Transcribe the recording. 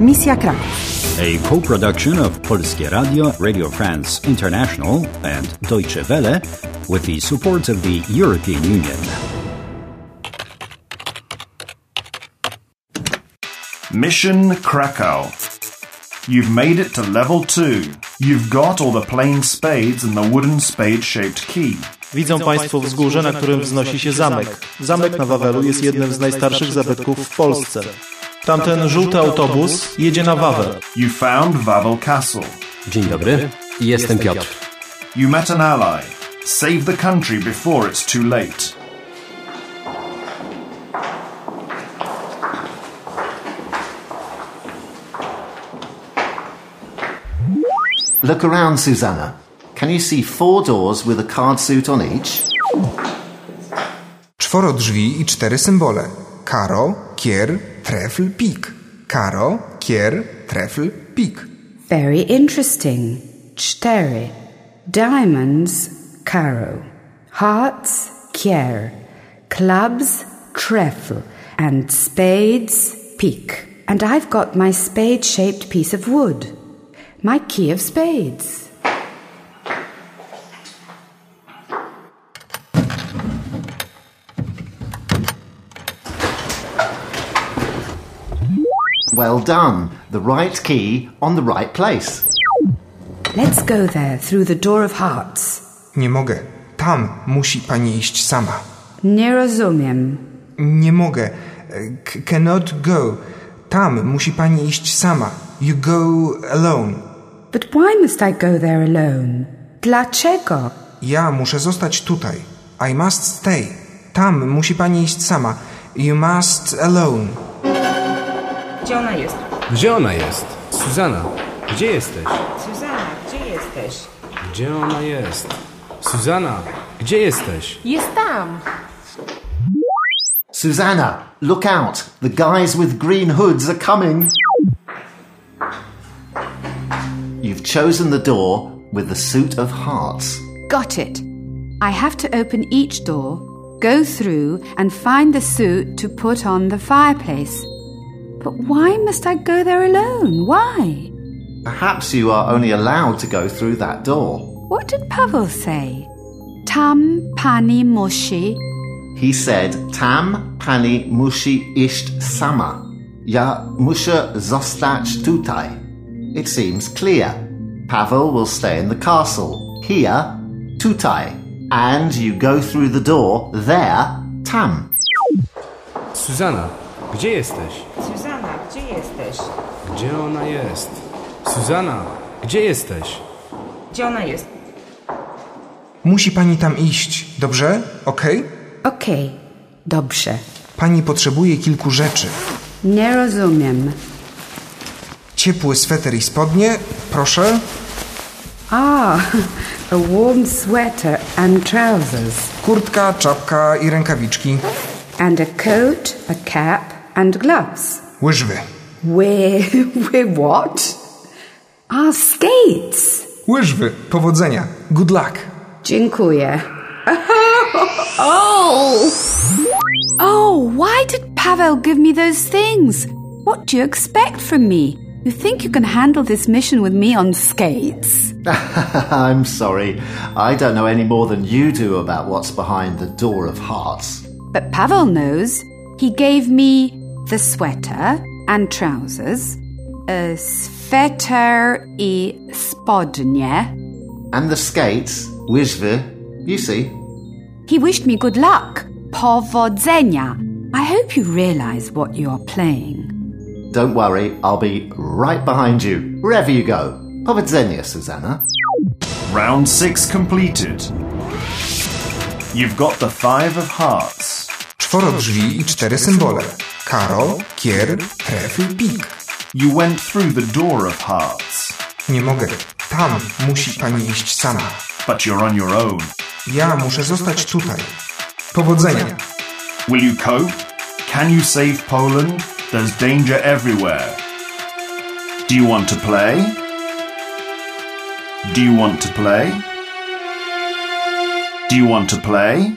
Misja Kraków. A co-production of Polskie Radio, Radio France International and Deutsche Welle with the support of the European Union. Mission Krakow. You've made it to level 2. You've got all the plain spades and the wooden spade-shaped key. Widzą Państwo wzgórze, na którym wznosi się zamek. Zamek na Wawelu jest jednym z najstarszych zabytków w Polsce. Tamten żółty autobus jedzie na Wawel. You found Wawel Castle. Dzień dobry, jestem Piotr. You met an ally. Save the country before it's too late. Look around, Susanna. Can you see four doors with a card suit on each? Czworo drzwi i cztery symbole. Karo, kier, trefl, pik. Karo, kier, trefl, pik. Very interesting. Cztery. Diamonds, Caro. Hearts, Kier. Clubs, Trefle. And spades, Peak. And I've got my spade shaped piece of wood. My key of spades. Well done. The right key on the right place. Let's go there through the door of hearts. Nie mogę. Tam musi pani iść sama. Nie rozumiem. Nie mogę. C- cannot go. Tam musi pani iść sama. You go alone. But why must I go there alone? Dlaczego? Ja muszę zostać tutaj. I must stay. Tam musi pani iść sama. You must alone. Gdzie ona jest? Gdzie ona jest? Suzana, gdzie jesteś? Suzana, gdzie jesteś? Gdzie ona jest? Suzana, gdzie jesteś? Jest tam. Susanna, look out. The guys with green hoods are coming. You've chosen the door with the suit of hearts. Got it. I have to open each door, go through, and find the suit to put on the fireplace. But why must I go there alone? Why? Perhaps you are only allowed to go through that door. What did Pavel say? Tam pani musi. He said, Tam pani musi iść sama. Ja muszę zostać tutaj. It seems clear. Pavel will stay in the castle. Here, tutaj. And you go through the door there, tam. Susanna, gdzie jesteś? Suzana, gdzie jesteś? Gdzie ona jest? Suzana, gdzie jesteś? Gdzie ona jest? Musi pani tam iść, dobrze? Okej? Okej, dobrze. Pani potrzebuje kilku rzeczy. Nie rozumiem. Ciepły sweter i spodnie, proszę. Ah, a warm sweater and trousers. Kurtka, czapka i rękawiczki. And a coat, a cap, and gloves. Łyżwy. We're, we're what? Ah, skates. Łyżwy. Powodzenia. Good luck. Dziękuję. Oh! Oh, why did Pavel give me those things? What do you expect from me? You think you can handle this mission with me on skates? I'm sorry. I don't know any more than you do about what's behind the door of hearts. But Pavel knows. He gave me the sweater and trousers, a sweater i spodnie. And the skates, łyżwy, you see. He wished me good luck. Powodzenia. I hope you realize what you are playing. Don't worry, I'll be right behind you, wherever you go. Powodzenia, Susanna. Round 6 completed. You've got the five of hearts. Czworo drzwi i cztery symbole. Karo, kier, trefl, pik. You went through the door of hearts, Nie mogę. Tam musi pani iść sama. but you're on your own. Ja muszę zostać tutaj. Powodzenia. Will you cope? Can you save Poland? There's danger everywhere. Do you want to play? Do you want to play? Do you want to play?